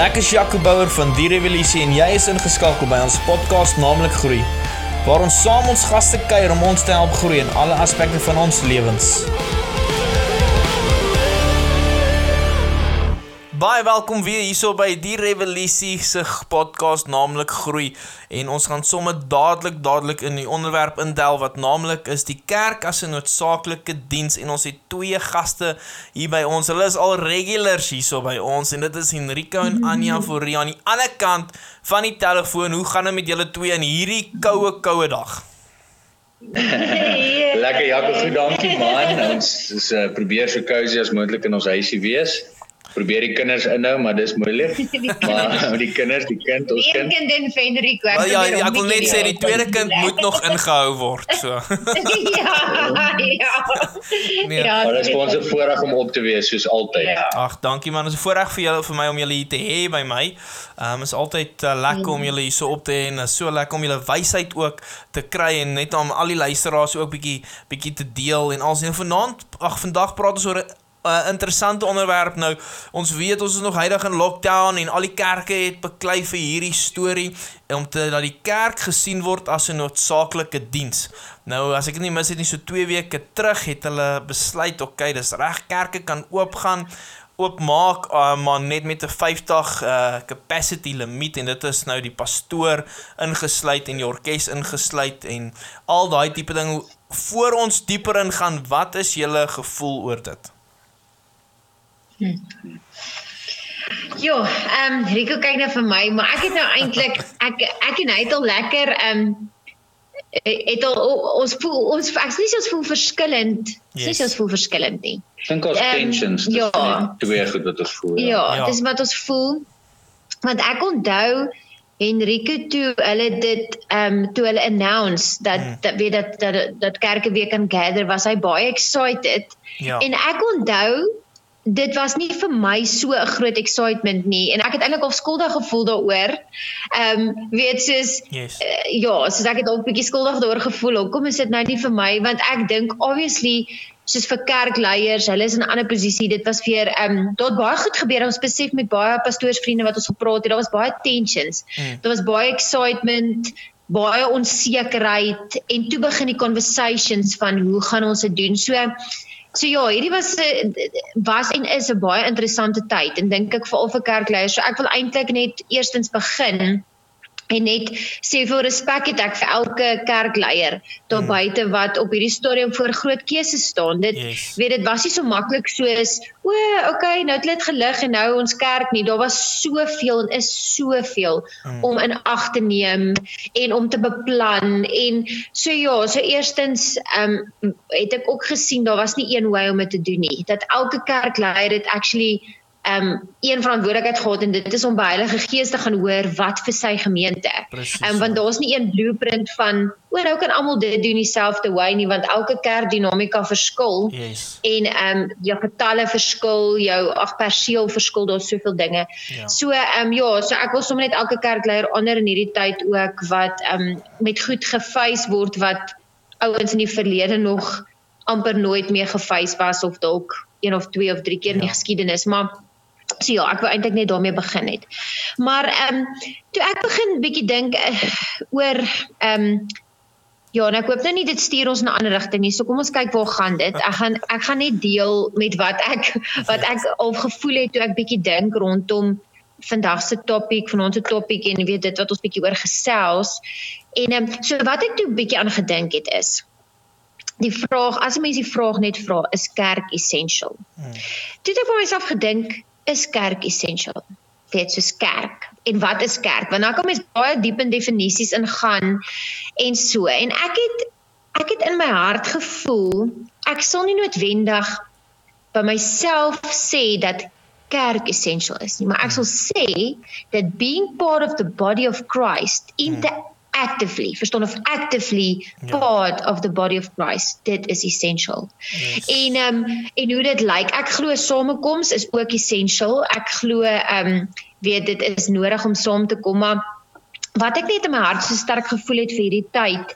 Ek is Jaco Bouwer van Die Revolusie en jy is ingeskakel by ons podcast naamlik Groei, waar ons saam ons gaste kuier om ons te help groei in alle aspekte van ons lewens. Baie welkom weer hierso by die Revolusie se podcast naamlik Groei en ons gaan sommer dadelik dadelik in die onderwerp indel wat naamlik is die kerk as 'n noodsaaklike diens en ons het twee gaste hier by ons. Hulle is al regulars hierso by ons en dit is Enrico en Anja Forrie aan die ander kant van die telefoon. Hoe gaan dit met julle twee in hierdie koue koue dag? Lekker Jaco, goed dankie man. Ons is uh, probeer so cozy as moontlik in ons huisie wees probeer die kinders inhou, maar dis moeilik. maar die kinders, die kind, ons kind. Een kind en Federico. Well, ja, ja ek wil net sê die tweede kind moet nog ingehou word, so. ja, ja. Nee. Ja, maar dit is vir ons 'n voorreg om op te wees soos altyd. Ja. Ag, dankie man, dit is 'n voorreg vir julle vir my om julle hier te hê by my. Ehm um, is altyd uh, lekker om julle hier so op te hê en is so lekker om julle wysheid ook te kry en net om al die luisteraars ook bietjie bietjie te deel en alsin vanaand ag vandag praat ons oor 'n uh, interessante onderwerp nou. Ons weet ons is nog heilig in lockdown en al die kerke het beklei vir hierdie storie om te dat die kerk gesien word as 'n noodsaaklike diens. Nou as ek dit nie mis het nie, so 2 weke terug het hulle besluit, oké, okay, dis reg, kerke kan oopgaan oopmaak uh, maar net met 'n 50 uh, capacity limiet en dit is nou die pastoor ingesluit en die orkes ingesluit en al daai tipe ding voor ons dieper in gaan wat is julle gevoel oor dit Ja, ehm um, Rico kyk nou vir my, maar ek het nou eintlik ek ek en hy het al lekker ehm um, het al ons voel ons ek sê ons voel verskillend. Yes. Sê ons voel verskillend nie. Dink ons um, tensions dis ja, twee goed wat ons voel. Ja, ja, dis wat ons voel. Want ek onthou Henrike toe hulle dit ehm um, toe hulle announce dat hmm. dat weet dat dat dat kerke weer kan gather was hy baie excited. Ja. En ek onthou dit was nie vir my so 'n groot excitement nie en ek het eintlik op skuldig gevoel daaroor. Ehm um, weet soos yes. uh, ja, soos ek het al 'n bietjie skuldig daaroor gevoel. Hoekom is dit nou nie vir my want ek dink obviously soos vir kerkleiers, hulle is in 'n ander posisie. Dit was vir ehm um, daar baie goed gebeur. Ons besef met baie pastoorsvriende wat ons gepraat het, daar was baie tensions. Mm. Daar was baie excitement baie onsekerheid en toe begin die conversations van hoe gaan ons dit doen. So So ja, hierdie was 'n was en is 'n baie interessante tyd en dink ek veral vir kerkleiers. So ek wil eintlik net eerstens begin en net sê vir respek het ek vir elke kerkleier daar mm. buite wat op hierdie stadium voor groot keuses staan. Dit yes. weet dit was nie so maklik soos o, okay, nou het dit gelig en nou ons kerk nie. Daar was soveel en is soveel mm. om in ag te neem en om te beplan en so ja, so eerstens ehm um, het ek ook gesien daar was nie een way om dit te doen nie. Dat elke kerkleier het actually um een verantwoordelikheid gehad en dit is om by Heilige Gees te gaan hoor wat vir sy gemeente. Precies, um want daar's nie een blueprint van oor nou kan almal dit doen dieselfde way nie want elke kerk dinamika verskil. Yes. En um jou getalle verskil, jou ag perseel verskil, daar's soveel dinge. Ja. So um ja, so ek wil sommer net elke kerkleier onder in hierdie tyd ook wat um met goed gefees word wat ouens in die verlede nog amper nooit meer gefees was of dalk een of twee of drie keer ja. in die geskiedenis, maar So ja, ek wou eintlik net daarmee begin het. Maar ehm um, toe ek begin bietjie dink uh, oor ehm um, ja, en ek hoop nou nie dit stuur ons in 'n ander rigting nie. So kom ons kyk waar gaan dit. Ek gaan ek gaan net deel met wat ek wat ek al gevoel het toe ek bietjie dink rondom vandag se topik, vanaand se topik en weet dit wat ons bietjie oor gesels. En ehm um, so wat ek toe bietjie aan gedink het is die vraag as mense die vraag net vra is kerk essential. Hmm. Toe het ek vir myself gedink is kerk essential? Dit is kerk. En wat is kerk? Want dan kan mens baie diep in definisies ingaan en so. En ek het ek het in my hart gevoel ek sal nie noodwendig by myself sê dat kerk essential is nie, maar ek sal sê that being part of the body of Christ in the actively verstaan of actively ja. part of the body of Christ dit is essential. Yes. En ehm um, en hoe dit lyk, ek glo samekoms is ook essential. Ek glo ehm um, weet dit is nodig om saam te kom, maar wat ek net in my hart so sterk gevoel het vir hierdie tyd,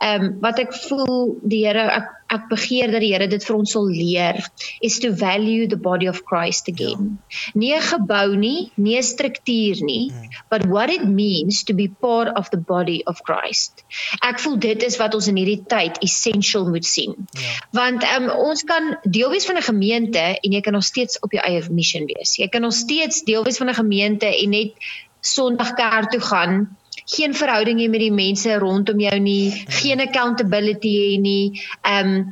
ehm um, wat ek voel die Here ek ek begeer dat die Here dit vir ons sal leer is to value the body of Christ again. Ja. Nie 'n gebou nie, nie 'n struktuur nie, hmm. but what it means to be part of the body of Christ. Ek voel dit is wat ons in hierdie tyd essential moet sien. Ja. Want um, ons kan deel wees van 'n gemeente en jy kan nog steeds op jou eie mission wees. Jy kan nog steeds deel wees van 'n gemeente en net Sondag kerk toe gaan geen verhouding hê met die mense rondom jou nie, geen accountability hê nie. Ehm um,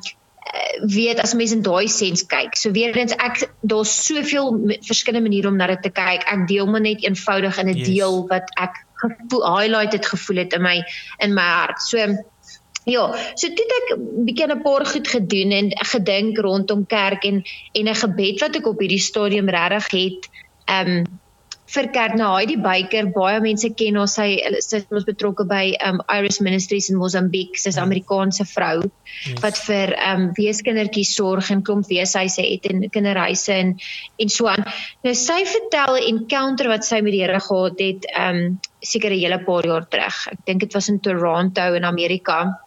weet as mens in daai sens kyk. So weer eens ek daar's soveel verskillende maniere om na dit te kyk. Ek deel maar net eenvoudig in 'n yes. deel wat ek gevoel highlight het gevoel het in my in my hart. So ja, so toe ek bietjie 'n paar goed gedoen en gedink rondom kerk en en 'n gebed wat ek op hierdie stadium regtig het. Ehm um, vir kerk nou Heidi Baker baie mense ken ons sy sy is betrokke by um Iris Ministries in Mosambik sy's ja. Amerikaanse vrou yes. wat vir um weeskindertjies sorg en klomp weeshuise het en kinderhuise en en so aan. Nou sy vertel 'n encounter wat sy met die Here gehad het um seker 'n hele paar jaar terug. Ek dink dit was in Toronto in Amerika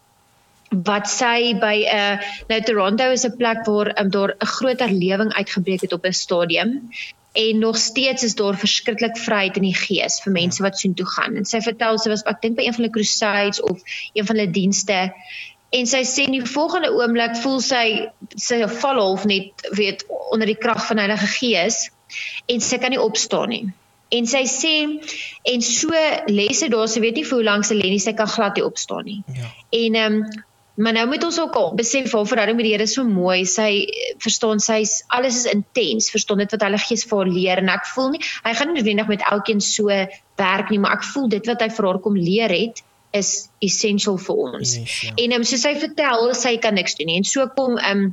wat sy by 'n uh, nou Toronto is 'n plek waar um, daar 'n groot herlewing uitgebreek het op 'n stadium en nog steeds is daar verskriklik vryheid in die gees vir mense wat soontoe gaan. En sy vertel sy was ek dink by een van hulle crusades of een van hulle dienste en sy sê in die volgende oomblik voel sy sy val half net weet onder die krag van Heilige Gees en sy kan nie opstaan nie. En sy sê en so sy daar, sy weet nie vir hoe lank sy lê nie, sy kan glad nie opstaan nie. Ja. En ehm um, Maar nou moet ons ook al besef haar verhouding met die Here so mooi. Sy verstaan sy's alles is intens. Verstaan dit wat hulle gees vir haar leer en ek voel nie hy gaan nie noodwendig met elkeen so werk nie, maar ek voel dit wat hy vir haar kom leer het is essential vir ons. Yes, ja. En um, so sy vertel sy kan niks doen nie. En so kom um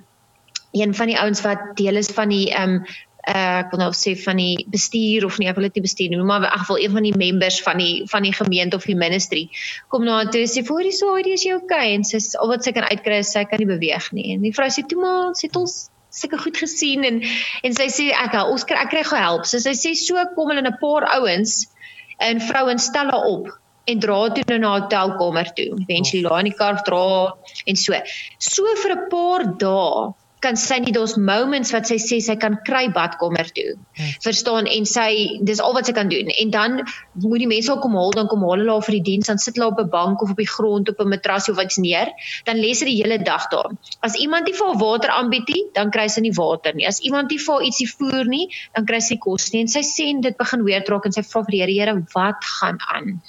een van die ouens wat deel is van die um uh, ek wil nou sê van die bestuur of nie ek wil dit nie bestuur nie maar in elk geval een van die members van die van die gemeente of die ministry kom na toe sê voor die so hierdie is jy okay en sy al wat sy kan uitkry is sy kan nie beweeg nie en die vrou sê toe maar sê ons seker goed gesien en en sy sê ek ons kry ek kry gehelp so sy sê so kom hulle 'n paar ouens en vrouens stel haar op en dra toe na 'n hotelkamer toe. Eventually laai in die kar dra en so. So vir 'n paar dae kan sy nie daar's moments wat sy sê sy kan kry badkamer toe. Hmm. Verstaan en sy dis al wat sy kan doen. En dan moet die mense al kom haal dan kom haal hulle haar vir die diens dan sit hulle op 'n bank of op die grond op 'n matrasie of iets neer, dan lê sy die hele dag daar. As iemand nie vir haar water aanbied nie, dan kry sy nie water nie. As iemand nie vir haar ietsie voer nie, dan kry sy kos nie. En sy sê dit begin weer trok en sy vra vir die Here, Here, wat gaan aan?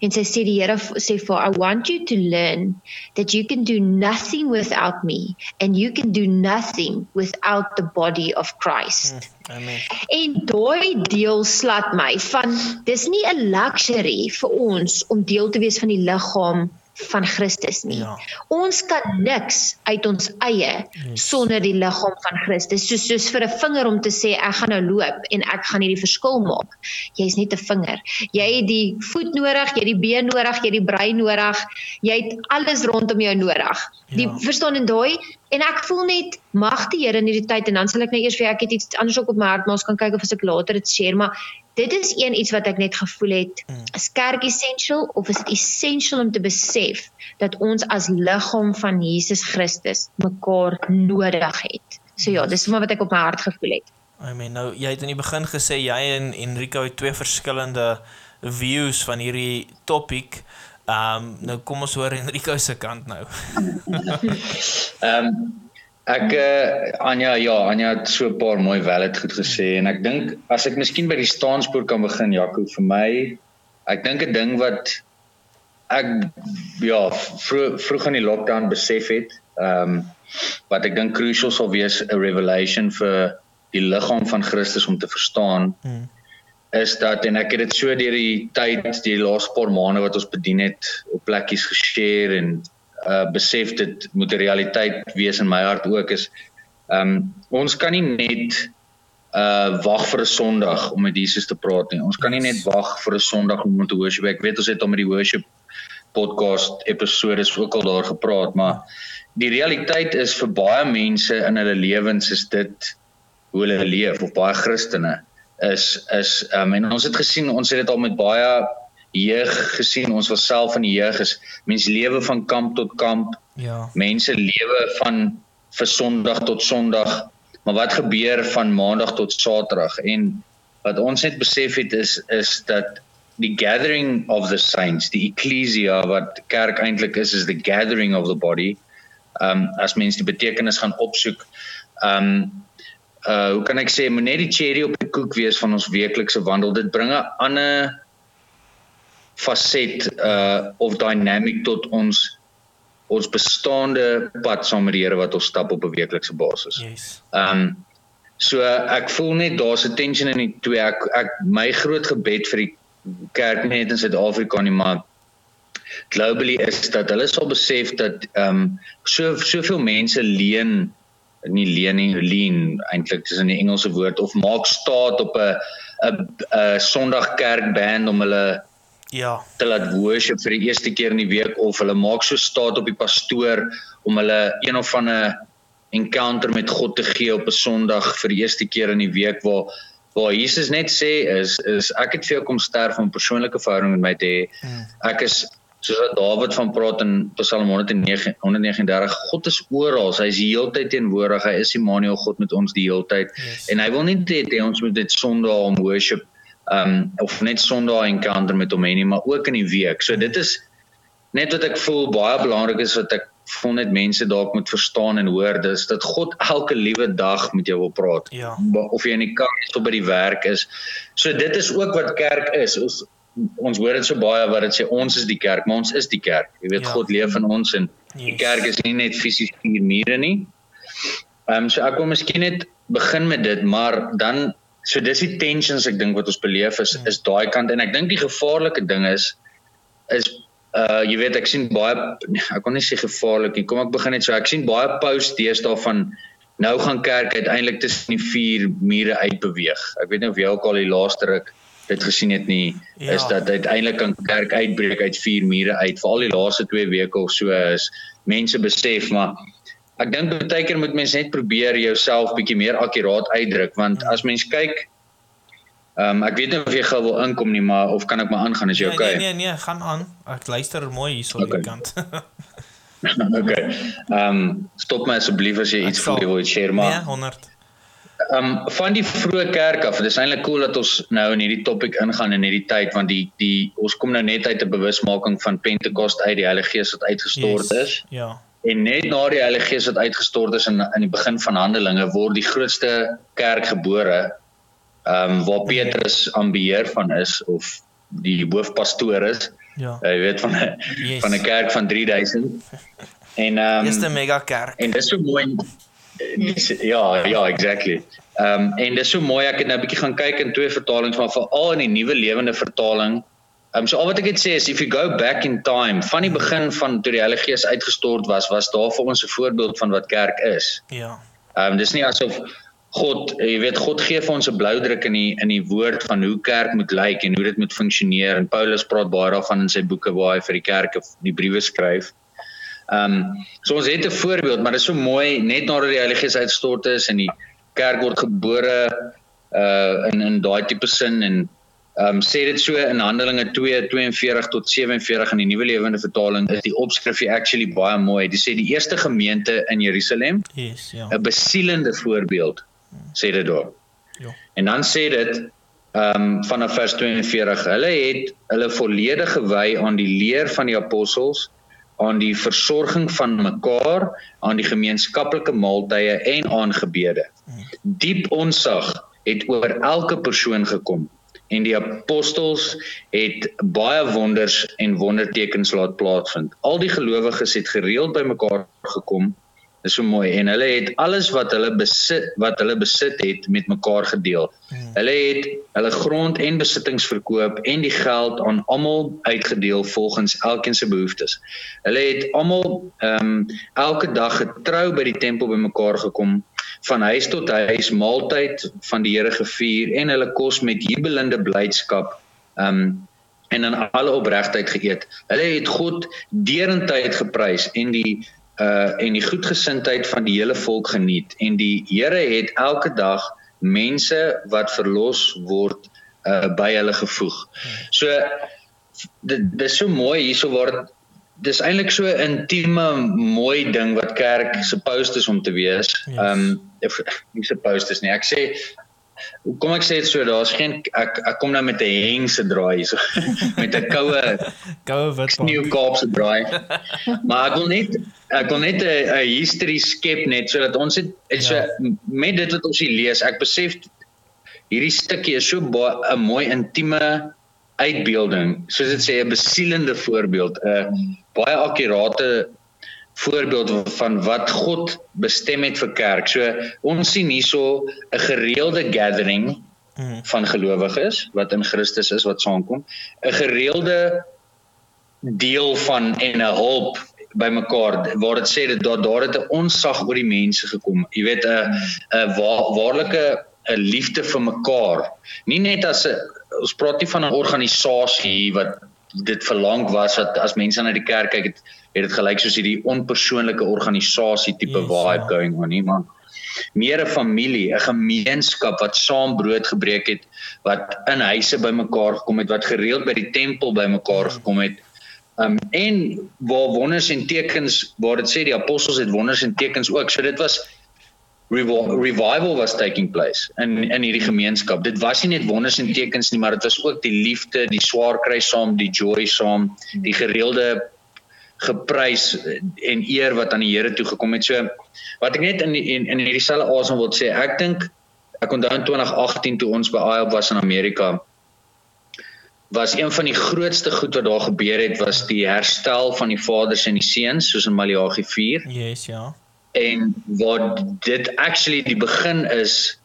En sy sê die Here sê for I want you to learn that you can do nothing without me and you can do nothing without the body of Christ. Mm, amen. En daai deel slat my van dis nie 'n luxury vir ons om deel te wees van die liggaam van Christus nie. Ja. Ons kan niks uit ons eie yes. sonder die liggaam van Christus. Soos soos vir 'n vinger om te sê ek gaan nou loop en ek gaan hierdie verskil maak. Jy's net 'n vinger. Jy het die voet nodig, jy het die been nodig, jy het die brein nodig. Jy het alles rondom jou nodig. Die ja. verstaan en daai en ek voel net mag die Here in hierdie tyd en dan sal ek net nou eers vir ek het iets anders ook op my hart, maar ons kan kyk of as ek later dit share, maar dit is een iets wat ek net gevoel het mm. is kerk essential of is dit essential om te besef dat ons as liggaam van Jesus Christus mekaar nodig het. So ja, dis maar wat ek op my hart gevoel het. Amen. Nou jy het in die begin gesê jy en Enrico het twee verskillende views van hierdie topik. Ehm um, nou kom ons hoor Enrico se kant nou. Ehm um, Ek uh, Anja ja, Anja het so 'n paar mooi valid goed gesê en ek dink as ek miskien by die staanspoor kan begin Jaco vir my ek dink 'n ding wat ek ja vroeg vroeg aan die lockdown besef het ehm um, wat ek dink crucial sal wees 'n revelation vir die liggaam van Christus om te verstaan hmm. is dat en ek het dit so deur die tyd die laaste paar maande wat ons bedien het op plekkies geshare en uh besef dit moet 'n realiteit wees in my hart ook is um ons kan nie net uh wag vir 'n Sondag om met Jesus te praat nie. Ons kan nie net wag vir 'n Sondag om te worship. Ek weet ons het al met die worship podcast episode ook al daar gepraat, maar die realiteit is vir baie mense in hulle lewens is dit hoe hulle leef of baie Christene is is um en ons het gesien ons het dit al met baie jeug gesien ons was self in die jeug is mense lewe van kamp tot kamp Ja. Mense lewe van vir Sondag tot Sondag, maar wat gebeur van Maandag tot Saterdag? En wat ons net besef het is is dat die gathering of the saints, die ecclesia wat kerk eintlik is, is the gathering of the body. Um as mense die betekenis gaan opsoek, um uh hoe kan ek sê, moet net die cherry op die koek wees van ons weeklikse wandel. Dit bring 'n ander faset uh of dynamic tot ons ons bestaande pad saam met die Here wat ons stap op 'n weeklikse basis. Yes. Um so ek voel net daar's 'n tension in die twee. Ek ek my groot gebed vir die kerk net in Suid-Afrika nie, maar globally is dat hulle sal besef dat um so soveel mense leen nie leen nie, lean eintlik is in die Engelse woord of maak staat op 'n 'n 'n Sondag kerkband om hulle Ja. te laat worship vir die eerste keer in die week of hulle maak so staat op die pastoor om hulle een of ander encounter met God te gee op 'n Sondag vir die eerste keer in die week waar waar Jesus net sê is is ek het vir jou kom sterf om persoonlike verhouding met my te hê. Mm. Ek is soos wat Dawid van praat in Psalm 109 139 God is oral, hy is die heeltyd teenwoordig. Hy is Immanuel God met ons die heeltyd. Yes. En hy wil nie hê hê ons moet dit Sondag om worship um of net Sondag encounter met hom hê nie, maar ook in die week. So dit is net wat ek voel baie belangrik is wat ek voel net mense dalk moet verstaan en hoor, dis dat God elke liewe dag met jou wil praat. Ja. Of jy in die kar is of by die werk is. So dit is ook wat kerk is. Ons ons hoor dit so baie wat dit sê ons is die kerk, maar ons is die kerk. Jy weet Ja. God leef in ons en die Yes. kerk is nie net fisies vier mure nie. Ehm um, so ek wil miskien net begin met dit, maar dan so dis die tensions ek dink wat ons beleef is is daai kant en ek dink die gevaarlike ding is is uh jy weet ek sien baie ek kon nie sê gevaarlik nie. Kom ek begin net so. Ek sien baie posts deesdae van nou gaan kerk uiteindelik tussen die vier mure uitbeweeg. Ek weet nie of jy ook al die laaste ruk dit gesien het nie. Ja. Is dat uiteindelik kan kerk uitbreek uit vier mure uit. Veral die laaste 2 weke of so is mense besef maar ek dink baie keer moet mens net probeer jouself bietjie meer akkuraat uitdruk want as mens kyk Ehm um, ek weet nie of jy gou wil inkom nie, maar of kan ek maar aangaan as jy Nee, okay? nee, nee, nee, gaan aan. Ek luister mooi hier so op Okay. die kant. okay. Ehm um, stop my asseblief as jy Ek iets sal. voel jy wil share nee, maar. 100. Ehm um, van die vroeë kerk af, dit is eintlik cool dat ons nou in hierdie topik ingaan in hierdie tyd want die die ons kom nou net uit 'n bewusmaking van Pentekoste uit die Heilige Gees wat uitgestort Yes. is. Ja. En net na die Heilige Gees wat uitgestort is in in die begin van Handelinge word die grootste kerk gebore. Ehm um, waar Petrus aan beheer van is of die hoofpastoor is. Ja. Jy weet van 'n Yes. van 'n kerk van 3000. En ehm Eerste um, mega kerk. en dis so mooi. Dis- Ja, ja, exactly. Ehm um, en dis so mooi ek het nou 'n bietjie gaan kyk in twee vertalings maar veral in die nuwe lewende vertaling. Um, so al wat ek het sê is if you go back in time, van die begin van toe die Heilige Gees uitgestort was, was daar vir ons 'n voorbeeld van wat kerk is. Ja. Ehm um, dis nie asof God, jy weet God gee vir ons 'n bloudruk in die in die woord van hoe kerk moet lyk en hoe dit moet funksioneer en Paulus praat baie daarvan in sy boeke waar hy vir die kerke die briewe skryf. Ehm um, so ons het 'n voorbeeld, maar dit is so mooi net nadat die Heilige Gees uitstort is en die kerk word gebore uh in in daai tipe sin en ehm um, sê dit so in Handelinge 2:42 tot 47 in die Nuwe Lewende Vertaling is die opskrifie actually baie mooi. Dit sê die eerste gemeente in Jerusalem Yes, ja. 'n besielende voorbeeld sê dit daar. Ja. En dan sê dit ehm um, vanaf vers 42, hulle het hulle volledig gewy aan die leer van die apostels, aan die versorging van mekaar, aan die gemeenskaplike maaltye en aan gebede. Diep onsag het oor elke persoon gekom en die apostels het baie wonders en wondertekens laat plaasvind. Al die gelowiges het gereeld bymekaar gekom Dis so mooi en hulle het alles wat hulle besit wat hulle besit het met mekaar gedeel. Hulle het hulle grond en besittings verkoop en die geld aan almal uitgedeel volgens elkeen se behoeftes. Hulle het almal ehm um, elke dag getrou by die tempel bymekaar gekom van huis tot huis maaltyd van die Here gevier en hulle kos met jubelende blydskap ehm um, en in alle opregtheid geëet. Hulle het God derentyd geprys en die uh en die goedgesindheid van die hele volk geniet en die Here het elke dag mense wat verlos word uh by hulle gevoeg. So dit dis so mooi hierso waar dis eintlik so 'n intieme mooi ding wat kerk supposed is om te wees. Ehm yes. um, nie supposed is nie. Ek sê kom ek sê dit so, daar's geen ek ek kom nou met 'n hengse draai so met 'n koue koue wit New Kaapse draai. maar ek wil net ek wil net 'n history skep net sodat ons het so ja. met dit wat ons hier lees, ek besef hierdie stukkie is so 'n mooi intieme uitbeelding, soos dit sê 'n besielende voorbeeld, 'n baie akkurate voorbeeld van wat God bestem het vir kerk. So ons sien hierso 'n gereelde gathering mhm. van gelowiges wat in Christus is wat saamkom, 'n gereelde deel van en 'n hulp by mekaar waar dit sê dat daar daar het 'n onsag oor die mense gekom. Jy weet 'n 'n waarlike 'n liefde vir mekaar. Nie net as 'n ons praat nie van 'n organisasie wat dit verlang was dat as mense na die kerk kyk het het dit gelyk soos hierdie onpersoonlike organisasie tipe yes, vibe going on nie maar meer 'n familie, 'n gemeenskap wat saam brood gebreek het, wat in huise bymekaar gekom het, wat gereeld by die tempel bymekaar gekom het. Um en waar wonders en tekens, waar dit sê die apostels het wonders en tekens ook. So dit was revival was taking place in in hierdie gemeenskap. Dit was nie net wonders en tekens nie, maar dit was ook die liefde, die swaar kry saam, die joy saam, die gereelde geprys en eer wat aan die Here toe gekom het. So wat ek net in in, in hierdie selfe asem wil sê, ek dink ek onthou in 2018 toe ons by IELTS was in Amerika was een van die grootste goed wat daar gebeur het was die herstel van die vaders en die seuns soos in Maleagi 4. Yes, ja en wat dit actually die begin is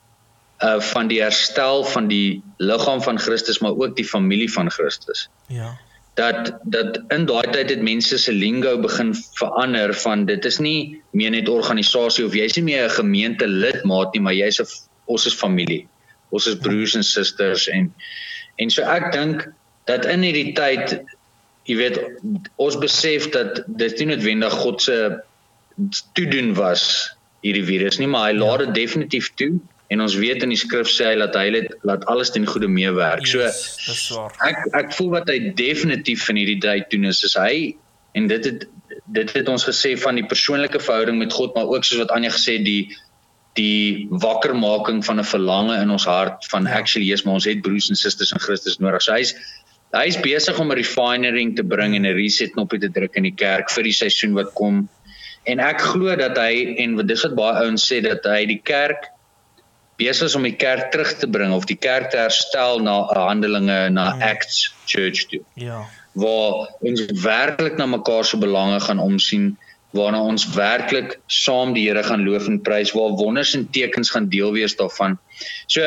uh van die herstel van die liggaam van Christus maar ook die familie van Christus. Ja. Dat dat in daai tyd het mense se lingo begin verander van dit is nie meer net organisasie of jy's nie meer 'n gemeente lidmaat nie, maar jy's 'n ons is familie. Ons is broers en susters en en so ek dink dat in hierdie tyd jy weet ons besef dat dit nie noodwendig God se toedoen was hierdie virus nie, maar hy ja. laat dit definitief toe en ons weet in die skrif sê hy dat hy dit laat alles ten goeie meewerk. Yes, so dis waar. Ek ek voel wat hy definitief in hierdie tyd doen is, is hy en dit het dit het ons gesê van die persoonlike verhouding met God, maar ook soos wat Anja gesê die die wakkermaking van 'n verlange in ons hart van ja. actually yes, maar ons het broers en susters in Christus nodig. So hy's hy's besig om 'n refining te bring en 'n reset knoppie te druk in die kerk vir die seisoen wat kom en ek glo dat hy en dis wat baie ouens sê dat hy die kerk besig is om die kerk terug te bring of die kerk te herstel na Handelinge na hmm. Acts Church toe. Ja. Waar ons werklik na mekaar se belange gaan omsien, waarna ons werklik saam die Here gaan loof en prys, waar wonders en tekens gaan deel wees daarvan. So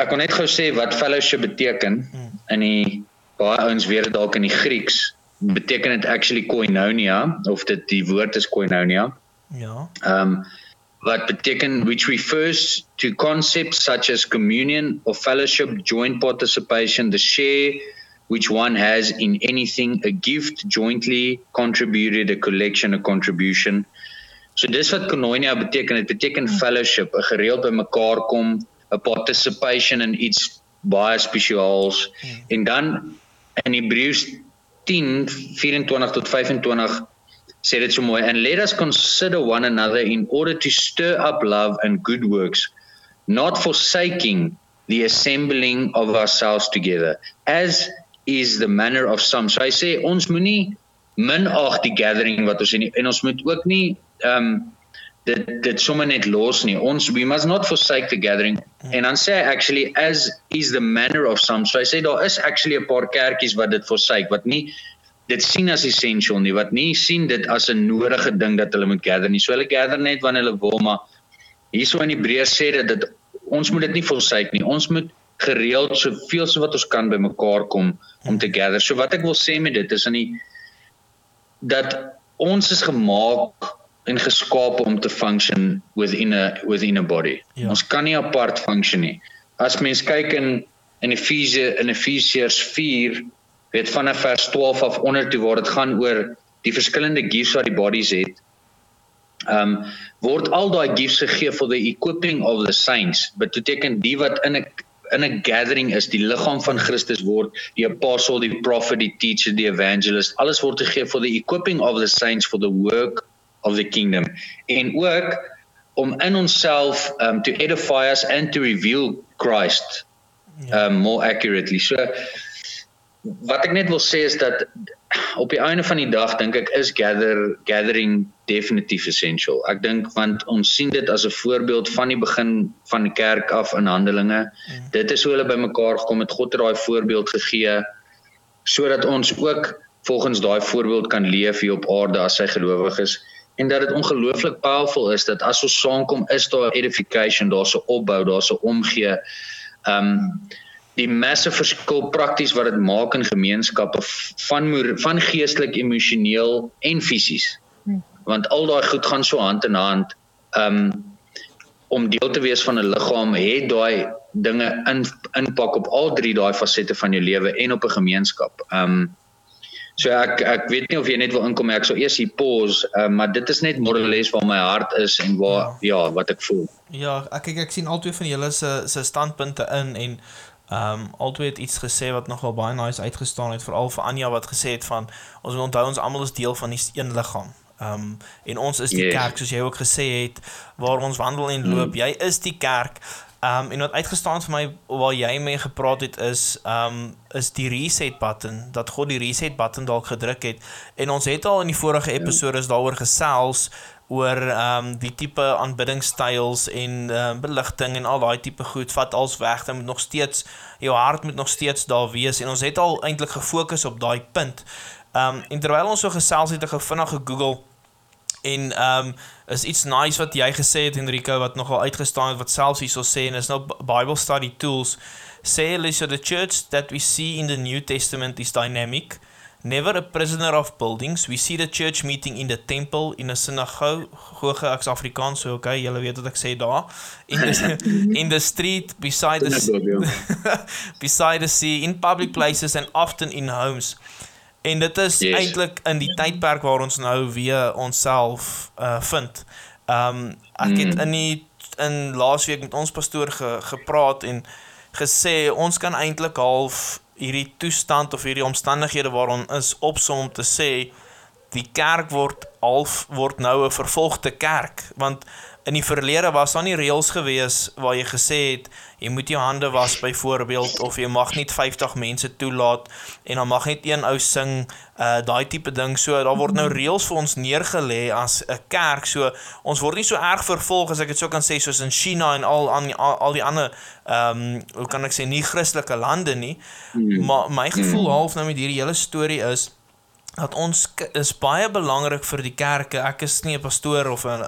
ek kon net gou sê wat fellowship beteken hmm. in die baie ouens weet dit dalk in die Grieks beteken dit actually koinonia of dit die woord is koinonia. Ja. Ehm um, wat beteken which refers to concepts such as communion or fellowship, joint participation, the share which one has in anything, a gift jointly contributed, a collection, a contribution. So dis wat koinonia beteken. Dit beteken fellowship, 'n gereeld bymekaar kom, 'n participation in iets baie spesiaals. Hmm. En dan in Hebreëus 10 24 tot 25 sê dit so mooi and let us consider one another in order to stir up love and good works not forsaking the assembling of ourselves together as is the manner of some so I say ons moenie minag die gathering wat ons in en ons moet ook nie ehm um, dit dit sommer net los nie. Ons we must not forsake the gathering. Hmm. En dan sê actually as is the manner of some. So hy sê daar is actually 'n paar kerkies wat dit forsake wat nie dit sien as essential nie, wat nie sien dit as 'n nodige ding dat hulle moet gather nie. So hulle gather net wanneer hulle wil, maar hierso in Hebreërs sê dit dat ons moet dit nie forsake nie. Ons moet gereeld soveel so wat ons kan bymekaar kom om te gather. So wat ek wil sê met dit is in die dat ons is gemaak en geskaap om te function within a within a body. Ja. Ons kan nie apart function nie. As mens kyk in in Efesië in Efesiërs 4 weet vanaf vers 12 af onder toe waar dit gaan oor die verskillende gifts wat die bodies het. Um word al daai gifts gegee vir the equipping of the saints, beteken die wat in 'n in 'n gathering is, die liggaam van Christus word die apostle, die prophet, die teacher, die evangelist, alles word gegee for the equipping of the saints for the work of the kingdom. En ook om in onsself um to edify us and to reveal Christ um more accurately. So wat ek net wil sê is dat op die einde van die dag dink ek is gather gathering definitief essential. Ek dink want ons sien dit as 'n voorbeeld van die begin van die kerk af in Handelinge. Mm. Dit is hoe hulle bymekaar gekom het. God het daai voorbeeld gegee sodat ons ook volgens daai voorbeeld kan leef hier op aarde as sy gelowiges en dat dit ongelooflik powerful is dat as ons saamkom is daar edification, daar's 'n opbou, daar's 'n omgee. Um die massive verskil prakties wat dit maak in gemeenskappe van van geestelik, emosioneel en fisies. Hmm. Want al daai goed gaan so hand in hand. Um om deel te wees van 'n liggaam het daai dinge in inpak op al drie daai fasette van jou lewe en op 'n gemeenskap. Um So ek ek weet nie of jy net wil inkom ek sou eers hier pause, uh, maar dit is net morales waar my hart is en waar ja, ja wat ek voel. Ja, ek kyk ek sien albei van julle se se standpunte in en ehm um, albei het iets gesê wat nogal baie nice uitgestaan het veral vir Anja wat gesê het van ons moet onthou ons almal is deel van die een liggaam. Ehm um, en ons is die yes. kerk soos jy ook gesê het waar ons wandel en loop. Mm. Jy is die kerk. Ehm um, en wat uitgestaan vir my waar jy mee gepraat het is ehm um, is die reset button dat God die reset button dalk gedruk het en ons het al in die vorige episode is daaroor gesels oor ehm um, die tipe aanbiddingstyles en ehm uh, beligting en al daai tipe goed vat als weg. Dan moet nog steeds jou hart moet nog steeds daar wees en ons het al eintlik gefokus op daai punt. Ehm um, en terwyl ons so gesels het ek gou vinnig gegoogel En ehm um, is iets nice wat jy gesê het Enrico wat nogal uitgestaan het wat selfs hierso sê en is nou Bible study tools. Sê hulle so the church that we see in the New Testament is dynamic never a prisoner of buildings we see the church meeting in the temple in a synagoge ek's Afrikaans so okay julle weet wat ek sê daar in the in the street beside the beside the sea in public places and often in homes En dit is yes. eintlik in die tydperk waar ons nou weer onsself uh vind. Um ek het mm. in die in laasweek met ons pastoor ge, gepraat en gesê ons kan eintlik half hierdie toestand of hierdie omstandighede waaron is opsom om te sê die kerk word half word nou 'n vervolgde kerk want in die verlede was daar nie reëls gewees waar jy gesê het jy moet jou hande was byvoorbeeld of jy mag net 50 mense toelaat en dan mag net een ou sing uh daai tipe ding so daar word nou reëls vir ons neergelê as 'n kerk so ons word nie so erg vervolg as ek dit sou kan sê soos in China en al aan al, al die ander ehm um, hoe kan ek sê nie Christelike lande nie mm. maar my gevoel mm. half nou met hierdie hele storie is dat ons is baie belangrik vir die kerke. Ek is nie 'n pastoor of 'n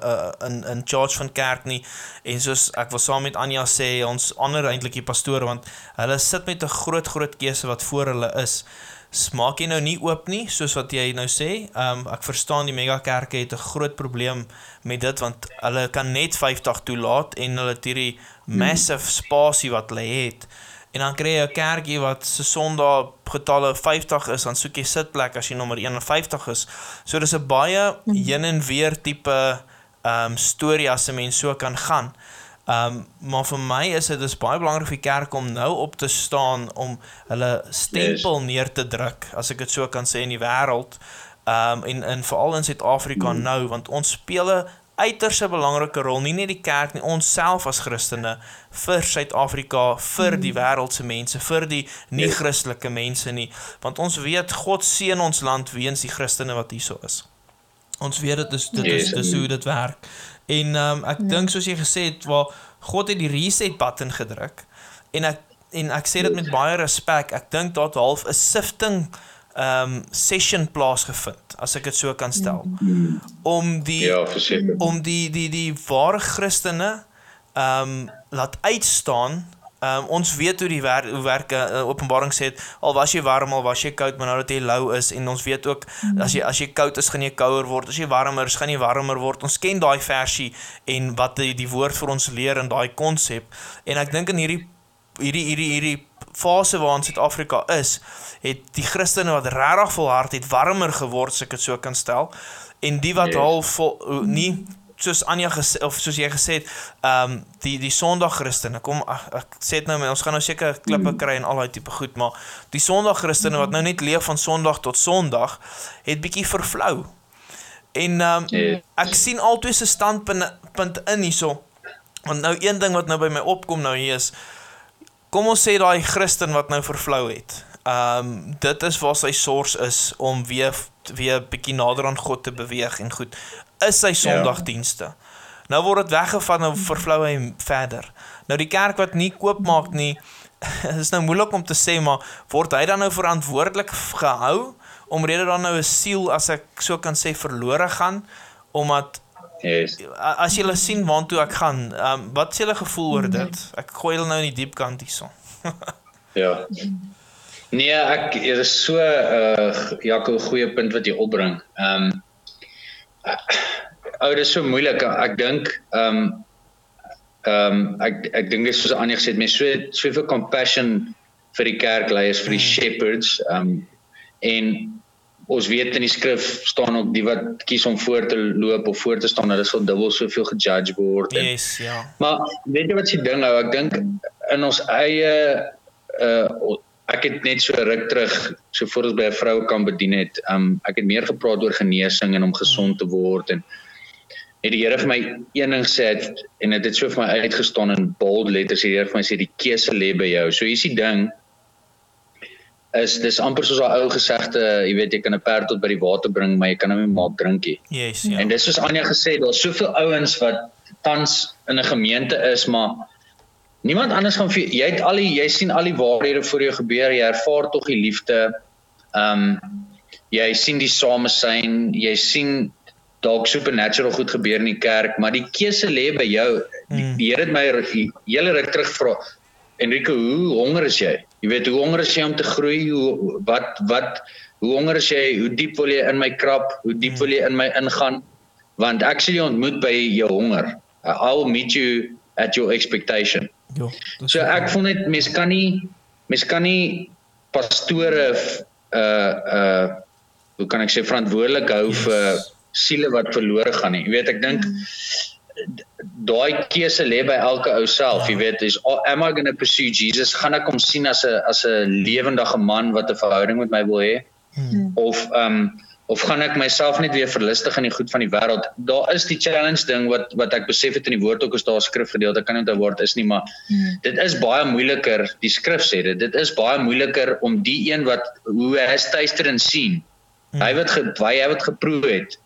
in in charge van kerk nie. En soos ek wil saam met Anja sê, ons ander eintlik die pastore want hulle sit met 'n groot groot keuse wat voor hulle is. Smaak jy nou nie oop nie soos wat jy nou sê? Ehm um, ek verstaan die mega kerke het 'n groot probleem met dit want hulle kan net 50 toelaat en hulle het hierdie massive spasie wat hulle het. En dan kry jy 'n kerkie wat se Sondag getalle 50 is, dan soek jy sitplek as jy nommer 51 is. So dis 'n baie mhm. heen en weer tipe ehm um, storie as 'n mens so kan gaan. Ehm um, maar vir my is dit is baie belangrik vir kerk om nou op te staan om hulle stempel yes. neer te druk, as ek dit so kan sê in die wêreld. Ehm um, en en veral in Suid-Afrika mm. nou want ons speel 'n uiters 'n belangrike rol nie net die kerk nie ons self as Christene vir Suid-Afrika vir die mm. wêreld se mense vir die nie Christelike mense nie. Want ons weet God seën ons land weens die Christene wat hierso is. Ons weet dit is dit is dis hoe dit werk. En um, ek ja. dink soos jy gesê het waar God het die reset button gedruk en ek en ek sê dit met baie respek ek dink daar half 'n sifting um session plaasgevind as ek dit so kan stel. Om die ja, om die die die ware Christene um laat uitstaan. Um ons weet hoe die wer hoe werk uh, Openbaring sê al was jy warm al was jy koud maar nou dat jy lou is en ons weet ook as jy as jy koud is gaan jy kouer word. As jy warmer is gaan jy warmer word. Ons ken daai versie en wat die, die woord vir ons leer in daai konsep. En ek dink in hierdie hierdie hierdie hierdie fase waarin Suid-Afrika is, het die Christene wat regtig volhard het warmer geword, as ek dit so kan stel, en die wat yes. half vol, nie soos Anja gesê of soos jy gesê het, ehm um, die die Sondag Christene. Kom ek, ek sê dit nou, ons gaan nou seker klippe mm. kry en al daai tipe goed, maar die Sondag Christene wat nou net leef van Sondag tot Sondag, het bietjie vervlou. En ehm um, ek sien altyd se standpunt punt in hierso. Want nou een ding wat nou by my opkom nou hier is kom ons sê daai Christen wat nou vervlou het. Ehm um, dit is waar sy source is om weer weer bietjie nader aan God te beweeg en goed is sy ja. Sondagdienste. Ja. Nou word dit weggevat nou vervlou hy verder. Nou die kerk wat nie koop maak nie is nou moeilik om te sê maar word hy dan nou verantwoordelik gehou omrede dan nou 'n siel as ek so kan sê verlore gaan omdat Yes. As jy hulle sien waartoe ek gaan, um, wat is julle gevoel oor dit? Ek gooi hulle nou in die diep kant hierso. ja. Nee, ek hier is so 'n uh, Jaco goeie punt wat jy opbring. Ehm um, Ou, dit is so moeilik. Ek dink ehm um, ehm um, ek ek dink dis soos Anie gesê het, mense so soveel compassion vir die kerkleiers, vir die mm. shepherds. Ehm um, en ons weet in die skrif staan ook die wat kies om voor te loop of voor te staan, hulle sal dubbel soveel gejudge word. En, yes, ja. Maar weet jy wat jy ding nou, ek dink in ons eie uh ek het net so ruk terug so voor ons by 'n vrou kan bedien het. Um ek het meer gepraat oor genesing en om gesond te word en het die Here vir my een ding gesê het en dit het so vir my uitgestaan in bold letters die Here vir my sê die keuse lê by jou. So hier's die ding is dis amper soos 'n ou gesegde, jy weet jy kan 'n perd tot by die water bring, maar jy kan hom nie maak drinkie. Yes, ja. En dis soos Anja gesê, daar's soveel ouens wat tans in 'n gemeente is, maar niemand anders gaan vir jy het al die jy sien al die waarhede voor jou gebeur, jy ervaar tog die liefde. Um jy sien die samesyn, jy sien dalk supernatural goed gebeur in die kerk, maar die keuse lê by jou. Hmm. die Here het my hele ruk terug vra. Enrico, hoe honger is jy? Jy weet, hoe honger is jy om te groei? Hoe wat wat hoe honger is jy? Hoe diep wil jy in my krap? Hoe diep wil jy in my ingaan? Want ek sal jou ontmoet by jou honger. I'll meet you at your expectation. Ja. So ek voel net mense kan nie mense kan nie pastore uh uh hoe kan ek sê verantwoordelik hou yes. vir siele wat verlore gaan nie. Jy weet ek dink daai keuse lê by elke ou self. Jy weet is am I going to pursue Jesus? Gaan ek hom sien as 'n as 'n lewendige man wat 'n verhouding met my wil hê? Hmm. Of ehm um, of gaan ek myself net weer verlustig in die goed van die wêreld? Daar is die challenge ding wat wat ek besef het in die woord ook is daar skrifgedeelte kan nie onthou word is nie, maar hmm. dit is baie moeiliker. Die skrif sê dit, dit is baie moeiliker om die een wat hoe hy styster en sien. Hmm. Hy wat ge, hy wat geproe het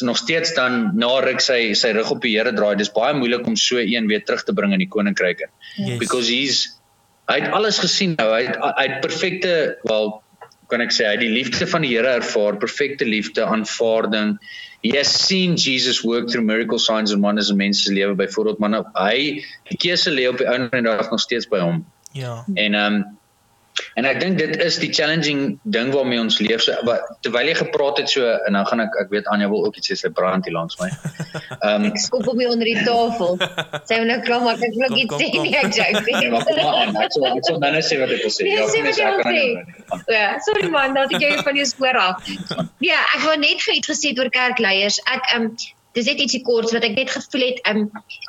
nog steeds dan na ruk sy sy rug op die Here draai. Dis baie moeilik om so een weer terug te bring in die koninkryk. Yes. Because he's hy het alles gesien nou. Hy het, hy het perfekte wel kan ek sê hy het die liefde van die Here ervaar, perfekte liefde, aanvaarding. He has seen Jesus work through miracle signs and wonders in mense se lewe byvoorbeeld, maar nou, hy die keuse lê op die van die dag nog steeds by hom. Ja. En ehm um, En ek dink dit is die challenging ding waarmee ons leef. So wat, terwyl jy gepraat het so en dan gaan ek ek weet Anja wil ook iets sê sy brand hier langs my. Ehm um, ek skop op my onder die tafel. Sy moet nou klaar maak ek wil iets sê nie ek joke. Nee, maar kom aan. Ek sou ek sou nou net sê wat ek wil sê. Nee, ja, sê wat jy wil sê. Ja, sorry man, dat ek jou van jou spoor af. Ja, ek wou net vir iets gesê oor kerkleiers. Ek ehm um, dis net ietsie kort wat ek net gevoel het um,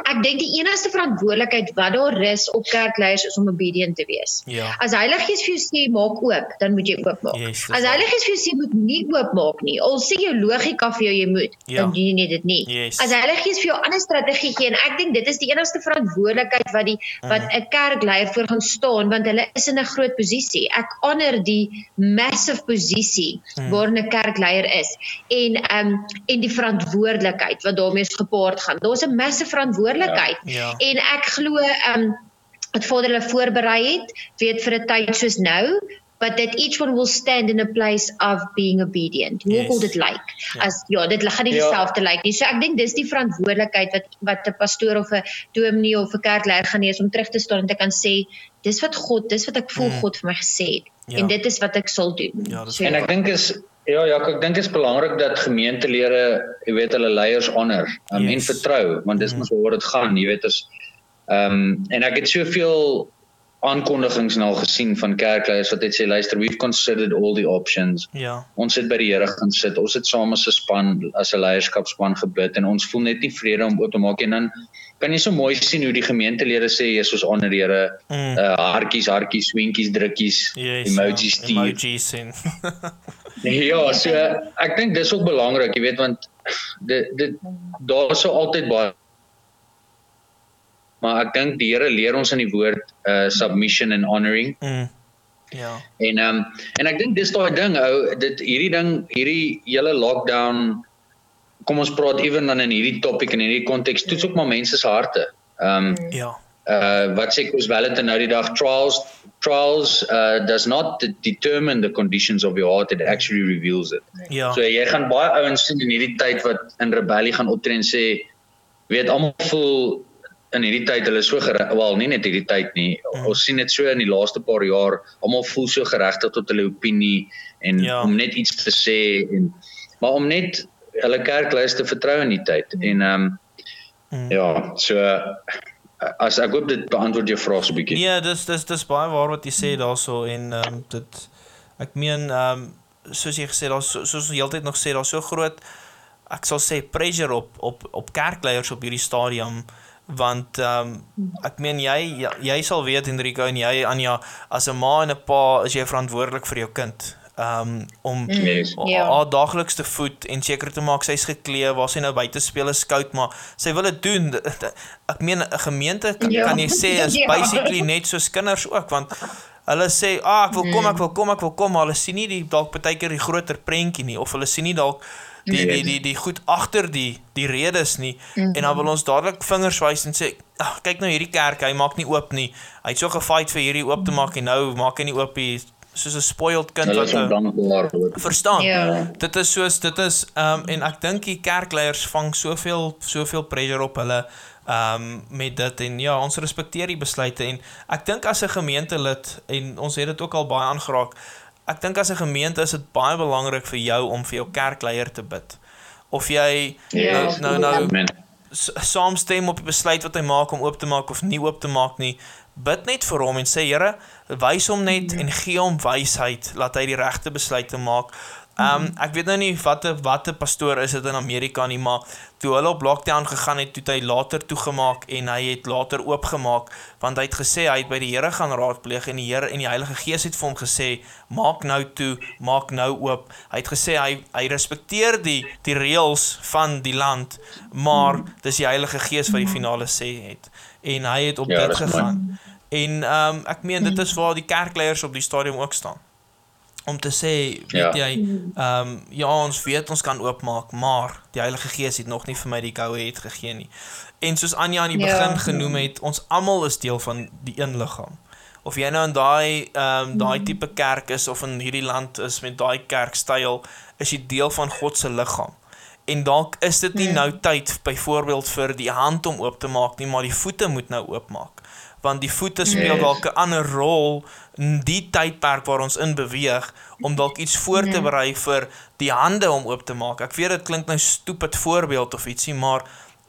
ek dink die enigste verantwoordelikheid wat daar is op kerkleiers is om obedient te wees. Ja. As Heilige Gees vir jou sê maak oop, dan moet jy oop maak. Yes, As Heilige Gees vir jou sê moet nie oop maak nie, al sê jou logika vir jou jy moet, ja. dan doen jy net dit nie. Yes. As Heilige Gees vir jou ander strategie gee en ek dink dit is die enigste verantwoordelikheid wat die wat mm. 'n kerkleier voor gaan staan want hulle is in 'n groot posisie. Ek honor die massive posisie mm. waarin 'n kerkleier is en um, en die verantwoordelikheid verantwoordelikheid wat daarmee gepaard gaan. Daar's 'n massive verantwoordelikheid. Ja, ja. En ek glo ehm um, wat Vader hulle voorberei het, weet vir 'n tyd soos nou, but that each one will stand in a place of being obedient. Hoe yes. wil dit lyk? Like? Ja. As ja, dit gaan nie ja. dieselfde lyk like nie. So ek dink dis die verantwoordelikheid wat wat 'n pastoor of 'n dominee of 'n kerkleier gaan hê om terug te staan en te kan sê, dis wat God, dis wat ek voel mm. God vir my gesê het. Ja. En dit is wat ek sal doen. Ja, so, en ek dink is Ja, ja, ek dink dit is belangrik dat gemeentelede, jy weet, hulle leiers honor um, yes. en vertrou, want dis mm. mos waaroor dit gaan, jy weet, as ehm um, en ek het soveel aankondigings nou gesien van kerkleiers wat het sê luister we've considered all the options. Ja. Ons het by die Here gaan sit. Ons het saam as 'n span as 'n leierskapspan gebid en ons voel net nie vrede om oop te maak en dan kan jy so mooi sien hoe die gemeentelede sê Jesus onder die Here Mm. uh hartjies hartjies swinkies drukkies Yes, emojis ja, emojis en Ja, so ek dink dis ook belangrik, jy weet want dit dit daar sou altyd baie maar ek dink die Here leer ons in die woord uh submission and honoring mm. ja. en ehm um, en ek dink dis daai ding ou dit hierdie ding hierdie hele lockdown kom ons praat ewen dan in hierdie topik en in hierdie konteks toets ook maar mense se harte. Ehm um, Ja. Uh wat sê Chris Valentin nou die dag trials trials uh does not de- determine the conditions of your heart it actually reveals it. Ja. So jy gaan baie ouens sien in hierdie tyd wat in rebellie gaan optree en sê weet almal voel in hierdie tyd hulle so wel nie net hierdie tyd nie. Mm. Ons sien dit so in die laaste paar jaar almal voel so geregtig tot hulle opinie en Ja. om net iets te sê en maar om net hulle kerkleiers te vertrou in die tyd. En ehm um, Mm. ja, so as ek hoop dit beantwoord jou vraag so 'n bietjie. Nee, dis dis dis baie waar wat jy sê daarso en ehm um, dit ek meen ehm um, soos jy gesê daar's so, soos ons heeltyd nog sê daar's so groot ek sal sê pressure op op op kerkleiers op hierdie stadium want ehm um, ek meen jy, jy sal weet Enrico en jy Anja as 'n ma en 'n pa is jy verantwoordelik vir jou kind. Um, om Yes. haar Ja. haar daaglikste voed en seker te maak sy's geklee waar sy nou buite speel is koud maar sy wil dit doen ek meen 'n gemeente kan, Ja. kan jy sê is Ja. basically net soos kinders ook want hulle sê ah ek wil kom ek wil kom ek wil kom maar hulle sien nie die dalk baie keer die groter prentjie nie of hulle sien nie dalk die die die die goed agter die die redes nie en dan wil ons dadelik vingers wys en sê ag kyk nou hierdie kerk hy maak nie oop nie hy het so gefight vir hierdie oop te maak en nou maak hy nie oop nie soos 'n spoiled kind Hulle wat is 'n ondankbaar. oor. verstaan. Ja. Dit is soos dit is ehm um, en ek dink die kerkleiers vang soveel soveel pressure op hulle ehm um, met dit en ja, ons respekteer die besluite en ek dink as 'n gemeentelid en ons het dit ook al baie aangeraak. Ek dink as 'n gemeente is dit baie belangrik vir jou om vir jou kerkleier te bid. Of jy Ja. nou nou, nou saamstem op die besluit wat hy maak om oop te maak of nie oop te maak nie. Bid net vir hom en sê Here, wys hom net en gee hom wysheid laat hy die regte besluite maak. Ehm um, ek weet nou nie watter watter pastoor is dit in Amerika nie, maar toe hulle op lockdown gegaan het, toe het hy later toegemaak en hy het later oopgemaak want hy het gesê hy het by die Here gaan raadpleeg en die Here en die Heilige Gees het vir hom gesê maak nou toe, maak nou oop. Hy het gesê hy hy respekteer die die reëls van die land, maar dis die Heilige Gees wat die finale sê het en hy het op Ja, dit dis mooi. gegaan. En ehm um, ek meen dit is waar die kerkleiers op die stadium ook staan. Om te sê, weet Ja. jy, ehm um, ja, ons weet ons kan oopmaak, maar die Heilige Gees het nog nie vir my die goue het gegee nie. En soos Anja aan die Ja. begin genoem het, ons almal is deel van die een liggaam. Of jy nou in daai ehm um, daai tipe kerk is of in hierdie land is met daai kerkstyl, is jy deel van God se liggaam. En dalk is dit nie nou tyd byvoorbeeld vir die hand om oop te maak nie, maar die voete moet nou oopmaak. Want die voete speel Yes. dalk 'n ander rol in die tydperk waar ons in beweeg om dalk iets voor te berei vir die hande om oop te maak. Ek weet dit klink nou stupid voorbeeld of ietsie, maar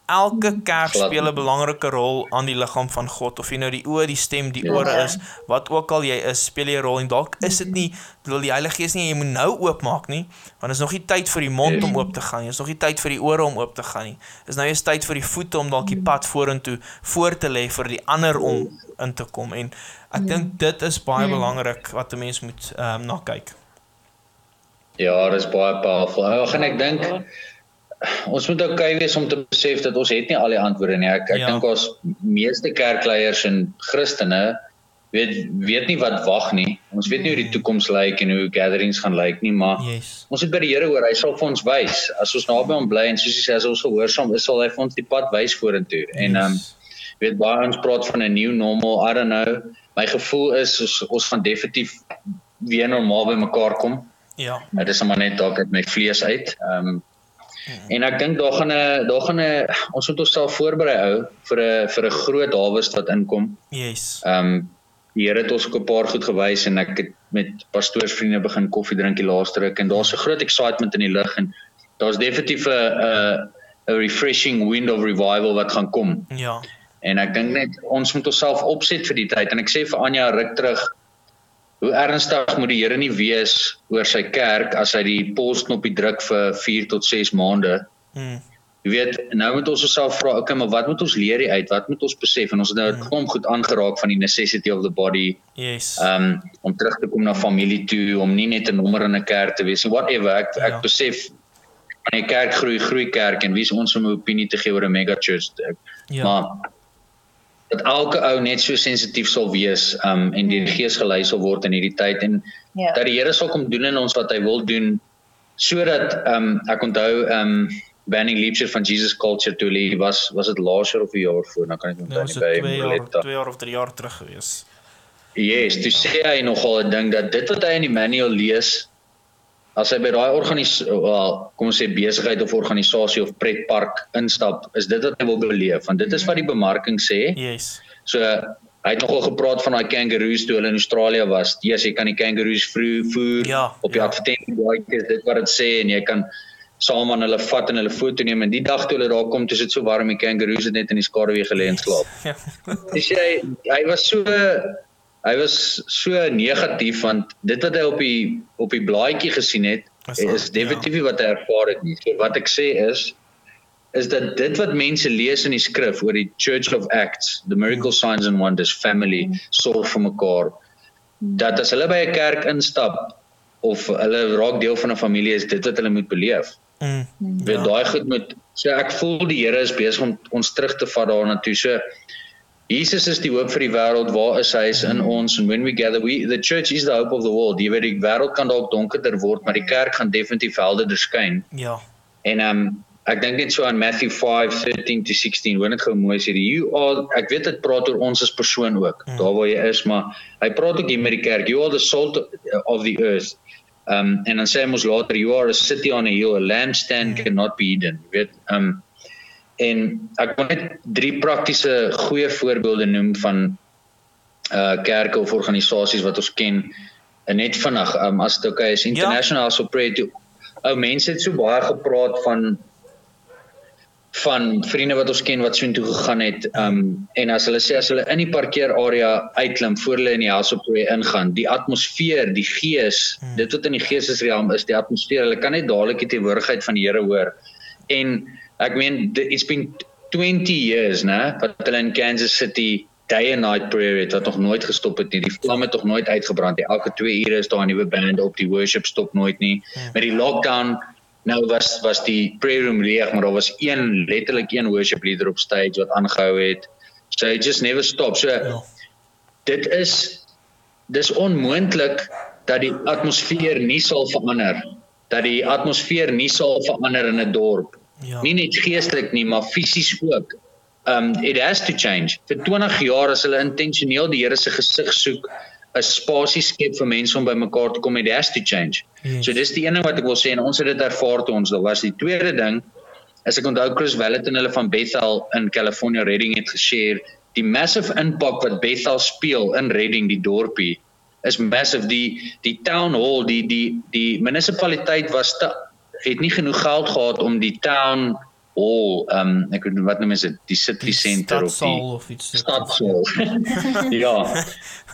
elke kerk Glad speel 'n belangrike rol aan die liggaam van God. Of jy nou die oë, die stem, die Ja. ore is, wat ook al jy is, speel jy 'n rol en dalk is dit nie wil die Heilige Gees nie jy moet nou oopmaak nie, want is nog nie tyd vir die mond om oop te gaan nie. Is nog nie tyd vir die ore om oop te gaan nie. Is nou eers tyd vir die voete om dalk die pad vorentoe voor te lê vir die ander om in te kom en ek dink dit is baie belangrik wat 'n mens moet ehm um, na kyk. Ja, dis baie powerful. Ag en ek dink ons moet okay wees om te besef dat ons het nie al die antwoorde nie. Ek ek Ja. dink ons meeste kerkleiers en Christene weet weet nie wat wag nie. Ons weet nie hoe die toekoms lyk en hoe gatherings gaan lyk nie, maar Yes. ons moet by die Here hoor, hy sal vir ons wys. As ons naby hom bly en soos hy sê as ons gehoorsaam is, sal hy vir ons die pad wys vorentoe. En ehm um, Yes. weet baie ons praat van 'n new normal. I don't know. My gevoel is ons ons gaan definitief weer normaal by mekaar kom. Ja. Dit is maar net dalk uit my vlees uit. Ehm um, en ek dink daar gaan 'n daar gaan 'n ons moet onsself voorberei ou vir 'n vir 'n groot harvest wat inkom. Yes. Ehm um, die Here het ons ook 'n paar goed gewys en ek het met pastoorsvriende begin koffie drink die laaste ruk en daar's 'n groot excitement in die lug en daar's definitief 'n 'n 'n refreshing wind of revival wat gaan kom. Ja. En ek dink net ons moet onsself opset vir die tyd en ek sê vir Anja ruk terug hoe ernstig moet die Here nie wees oor sy kerk as hy die polsknopie druk vir 4 tot 6 maande. Mm. Jy weet, nou moet ons osself vra, okay, maar wat moet ons leer uit? Wat moet ons besef? En ons het nou 'n klomp goed aangeraak van die necessity of the body. Yes. Ehm um, om terug te kom na familie toe, om nie net 'n nommer in 'n kerk te wees nie. Whatever. Ek ek Ja. besef wanneer kerk groei, groei kerk en wie is ons om 'n opinie te gee oor 'n mega church? Ek, Ja. Maar dat elke ou net so sensitief sal wees um en deur die gees gelei sal word in hierdie tyd en Ja. dat die Here sal kom doen in ons wat hy wil doen sodat um ek onthou um banning leadership van Jesus culture toe hy was was dit laas jaar of 'n jaar voor dan kan ek Nou onthou nie by 2 jaar, Moletta. 2 jaar of 3 jaar terug gewees. Yes, toe sê hy nogal 'n ding dat dit wat hy in die manual lees as hy by daai organisasie wel kom ons sê besigheid of organisasie of pretpark instap, is dit wat hy wil beleef want dit is wat die bemarking sê. Yes. So hy het nogal gepraat van daai kangaroos toe hulle in Australië was. Ja, jy kan die kangaroos voer Ja, op die ja. advertensieblaadjies, dit wat dit sê en jy kan saam aan hulle vat en hulle foto neem en die dag toe hulle daar kom, toe is dit so warm die kangaroos het net in die skaduwee gelê en slaap. Ja. Dis hy hy was so hy was so negatief want dit wat hy op die op die blaadjie gesien het Is is, definitief nie wat hy ervaar het nie. So wat ek sê is is dat dit wat mense lees in die skrif oor die Church of Acts, the miracle signs and wonders, family, sorg vir mekaar, dat as hulle by 'n kerk instap of hulle raak deel van 'n familie is dit wat hulle moet beleef. Mm. Weet daai goed moet so ek voel die Here is besig om ons terug te vat daarna toe. So Jesus is die hoop vir die wêreld. Waar is hy? Is in ons and when we gather we the church is the hope of the world. Jy weet die wêreld kan dalk donkerder word, maar die kerk gaan definitief helderder skyn. Ja. En ehm um, ek dink net so aan Matthew 5:13 to 16. Hoor net gou mooi sê die you are ek weet dit praat oor ons as persoon ook. Mm. Daar waar jy is, maar hy praat ook hier met die kerk. You are the salt of the earth. Um en dan sê hy mos later you are a city on a hill, a lampstand Mm. cannot be hidden. Jy weet, um en ek wil net drie praktiese goeie voorbeelde noem van uh kerke of organisasies wat ons ken. En net vinnig, um as dit okay is, International House of Prayer toe. Ou mense het so baie gepraat van van vriende wat ons ken wat soontoe gegaan het um en as hulle sê as hulle in die parkeerarea uitklim voor hulle in die house of prayer ingaan die atmosfeer die gees Hmm. dit wat in die geestesrealm is die atmosfeer hulle kan net dadelik die teenwoordigheid van die Here hoor en ek meen it's been 20 years nê wat hulle in Kansas City day and night prayer het wat nog nooit gestop het nie die vlam het nog nooit uitgebrand nie elke 2 ure is daar 'n nuwe band op die worship stop nooit nie Hmm. met die lockdown Nou was was die prayer room leeg, maar daar was een letterlik een worship leader op stage wat aangehou het. So it just never stop. So Ja. dit is dis onmoontlik dat die atmosfeer nie sal verander. Dat die atmosfeer nie sal verander in 'n dorp. Ja. Nie net geestelik nie, maar fisies ook. Um it has to change. Vir 20 jaar as hulle intentioneel die Here se gesig soek, 'n spasie skep vir mense om by mekaar te kom, it has to change. Yes. So dis die een ding wat ek wil sê en ons het dit ervaar toe ons daar was. Die tweede ding is ek onthou Chris Wallet en hulle van Bethel in California Redding het geshare die massive impact wat Bethel speel in Redding die dorpie is massive die die town hall die die die munisipaliteit was te, het nie genoeg geld gehad om die town hall um ek weet wat noem is dit die city Die center of die stadsaal of iets. stadsaal. ja.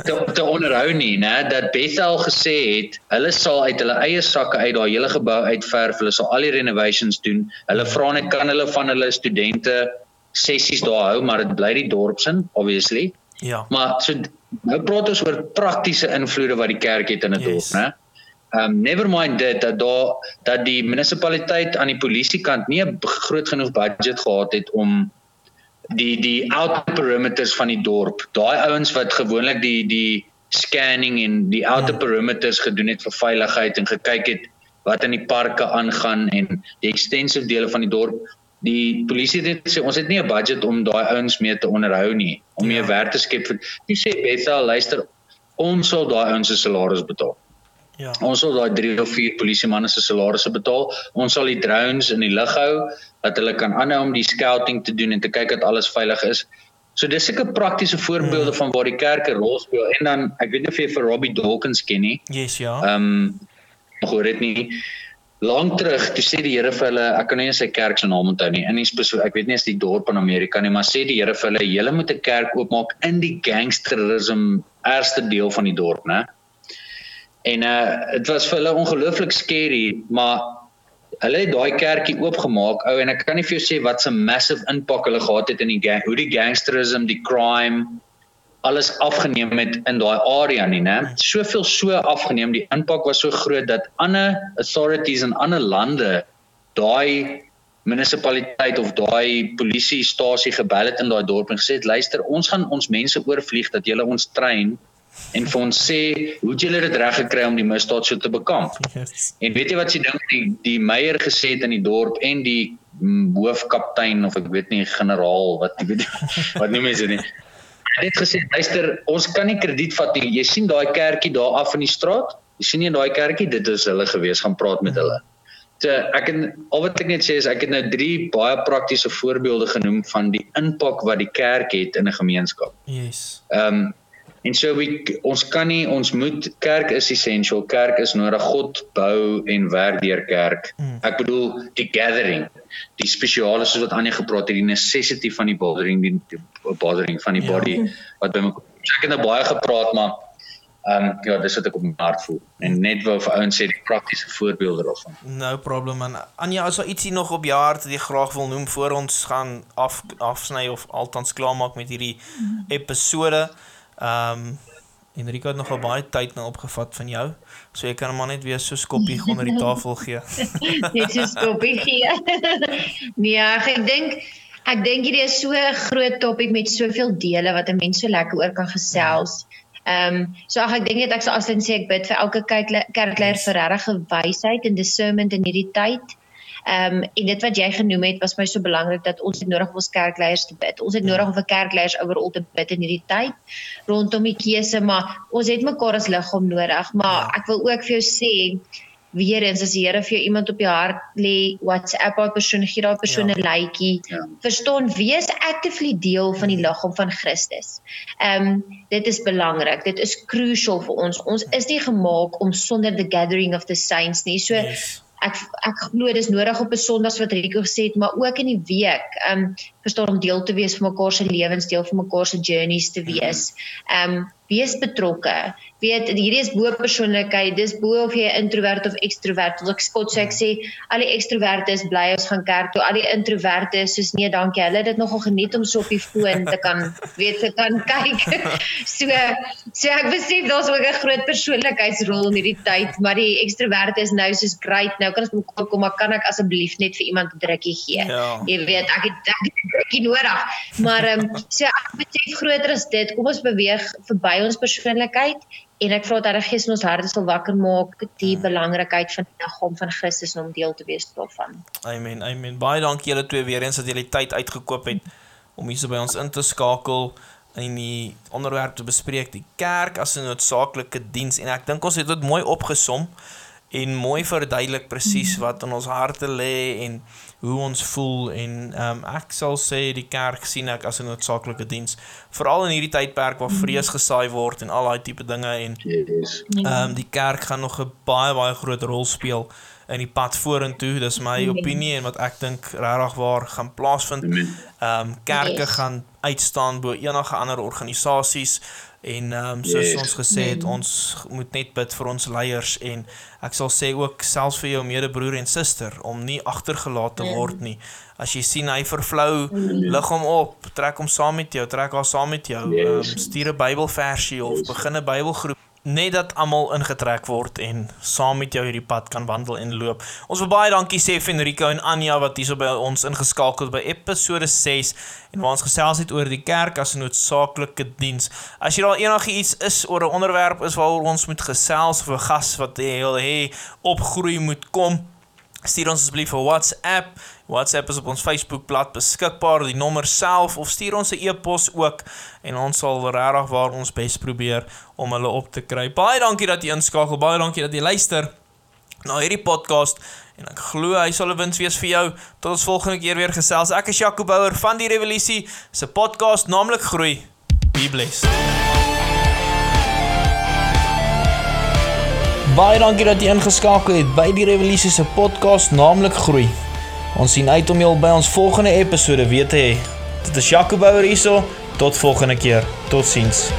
Te, te onderhou nie, né, dat Bethel gesê het, hulle sal uit hulle eie sakke uit daai hele gebou uitverf, hulle sal al die renovations doen. Hulle vra net kan hulle van hulle studente sessies daar hou, maar dit bly die dorpsin, obviously. Ja. Maar so nou praat ons oor praktiese invloede wat die kerk het in 'n Yes. dorp, né? Um never mind dit dat daar dat die munisipaliteit aan die polisiekant nie 'n groot genoeg budget gehad het om die die outer perimeters van die dorp. Daai ouens wat gewoonlik die die scanning en die outer Ja. perimeters gedoen het vir veiligheid en gekyk het wat in die parke aangaan en die extensive dele van die dorp. Die polisie het gesê ons het nie 'n budget om daai ouens mee te onderhou nie, om meer Ja. werk te skep vir. Jy sê Bethel, luister, ons sal daai ouens se salaris betaal. Ja. Ons sal daai 3 of 4 polisiemanne se salarisse betaal. Ons sal die drones in die lug hou dat hulle kan aanhou om die scouting te doen en te kyk dat alles veilig is. So dis seker praktiese voorbeelde Hmm. van waar die kerk 'n rol speel. En dan ek weet nie of jy vir Robbie Dawkins ken nie. Yes, ja. Ehm um, hoor dit nie. lank terug toe sê die Here vir hulle, ek kan nie eens sy kerk se naam onthou nie. In die spesifiek, ek weet nie as die dorp in Amerika nie, maar sê die Here vir hulle, julle moet 'n kerk oopmaak in die gangsterisme eerste deel van die dorp, né? En uh dit was vir hulle ongelooflik scary, maar hulle het daai kerkie oopgemaak, ou en ek kan nie vir jou sê wat 'n massive impak hulle gehad het in die gang, hoe die gangsterisme, die crime alles afgeneem het in daai area nie, né? Soveel so afgeneem, die impak was so groot dat ander authorities in ander lande daai munisipaliteit of daai polisiestasie gebel het in daai dorp en gesê het luister ons gaan ons mense oorvlieg dat julle ons trein en vir ons sê hoe het julle dit reg gekry om die misdaad so te bekamp. Yes. En weet jy wat sy dink die die meier gesê het in die dorp en die hoofkaptein of ek weet nie generaal wat ek weet wat noem mense nie? Het gesê luister ons kan nie krediet vat nie. Jy sien daai kerkie daar af in die straat? Jy sien nie daai kerkie? Dit is hulle gewees gaan praat met hulle. So ek en al wat ek net sê is ek het nou drie baie praktiese voorbeelde genoem van die impak wat die kerk het in 'n gemeenskap. Yes. Ehm um, En so we, ons kan nie ons moet kerk is essential. Kerk is nodig. God bou en werk deur kerk. Mm. Ek bedoel die gathering, die spesiale soos wat Anja gepraat het, die necessity van die bothering, die, bothering van die ja. body wat by my ek het nou baie gepraat maar ehm um, ja, dis wat ek op my hart voel. En net wou vir ouens sê die praktiese voorbeelde daarvan. No problem man. Anja, as daar ietsie nog op jou hart wat jy graag wil noem voor ons gaan af afsny of althans klaarmaak met hierdie mm. Ehm um, Enrico het nogal baie tyd nou opgevat van jou. So jy kan hom maar net weer so skoppie onder die tafel gee. net so skoppie gee. nee, ek dink ek dink hierdie is so 'n groot topik met soveel dele wat 'n mens so lekker oor kan gesels. Ehm um, so ag ek dink net ek sou asline sê ek bid vir elke kerkleier vir regte wysheid en discernment in hierdie tyd. Ehm um, en dit wat jy genoem het was my so belangrik dat ons het nodig om ons kerkleiers te bid. Ons het nodig om vir kerkleiers oor te bid in hierdie tyd rondom die keuse, maar ons het mekaar as liggaam nodig. Maar ja. ek wil ook vir jou sê weer eens as die Here vir jou iemand op jou hart lê, WhatsApp daai persoon, gee daai persoon 'n ja. likeie. Ja. Verstaan, wees actively deel van die liggaam van Christus. Ehm um, dit is belangrik. Dit is crucial vir ons. Ons is nie gemaak om sonder the gathering of the saints nie. So yes ek ek glo dis nodig op 'n Sondag wat Rico gesê het, maar ook in die week, ehm um, verstaan om deel te wees van mekaar se lewens, deel van mekaar se journeys te wees. Ehm um, wees betrokke. Weet hierdie is bo persoonlikheid. Dis bo of jy introvert of ekstrovert. Ek skot sê ek sê al die ekstroverte is bly ons gaan kerk toe. Al die introverte is soos nee, dankie. Hulle het dit nogal geniet om so op die foon te kan weet te kan kyk. so so ek besef daar's ook 'n groot persoonlikheidsrol in hierdie tyd, maar die ekstroverte is nou soos great. Nou kan ons mekaar kom, maar kan ek asseblief net vir iemand 'n drukkie gee? Ja. Jy weet, ek het 'n drukkie nodig. Maar ehm um, so ek besef groter as dit. Kom ons beweeg verby ons persoonlikheid en ek vra dat die Gees in ons harte sal wakker maak die hmm. belangrikheid van die liggaam van Christus om deel te wees daarvan. Amen. Amen. Baie dankie julle twee weer eens dat julle tyd uitgekoop het om hier so by ons in te skakel en die onderwerp te bespreek die kerk as 'n noodsaaklike diens en ek dink ons het dit mooi opgesom en mooi verduidelik presies hmm. wat in ons harte lê en hoe ons voel en um, ek sal sê die kerk sien ek as 'n noodsaaklike diens veral in hierdie tydperk waar vrees mhm. gesaai word en al daai tipe dinge en ehm um, die kerk gaan nog 'n baie baie groot rol speel in die pad vorentoe dis my opinie en wat ek dink regtig waar gaan plaasvind. Ehm um, kerke gaan uitstaan bo enige ander organisasies En ehm um, soos yes. ons gesê het, ons moet net bid vir ons leiers en ek sal sê ook selfs vir jou medebroer en suster om nie agtergelaat te word nie. As jy sien hy vervlou, lig hom op, trek hom saam met jou, trek haar saam met jou, ehm um, stuur 'n Bybelversie of begin 'n Bybelgroep net dat almal ingetrek word en saam met jou hierdie pad kan wandel en loop. Ons wil baie dankie sê vir Enrico en Anja wat hierso by ons ingeskakel by episode 6 en waar ons gesels het oor die kerk as 'n noodsaaklike diens. As jy daar enigiets is oor 'n onderwerp is waaroor ons moet gesels of 'n gas wat heel hê opgroei moet kom, stuur ons asseblief 'n WhatsApp. WhatsApp is op ons Facebookblad beskikbaar, die nommer self of stuur ons 'n e-pos ook en ons sal regtig waar ons bes probeer om hulle op te kry. Baie dankie dat jy inskakel. Baie dankie dat jy luister na hierdie podcast en ek glo hy sal 'n wins wees vir jou. Tot ons volgende keer weer gesels. Ek is Jaco Bouwer van die Revolusie se podcast naamlik Groei. Be blessed. Baie dankie dat jy ingeskakel het by die Revolusie se podcast naamlik Groei. Ons sien uit om jou by ons volgende episode weer te hê. Dit is Jaco Bouwer hierso. Tot volgende keer. Totsiens.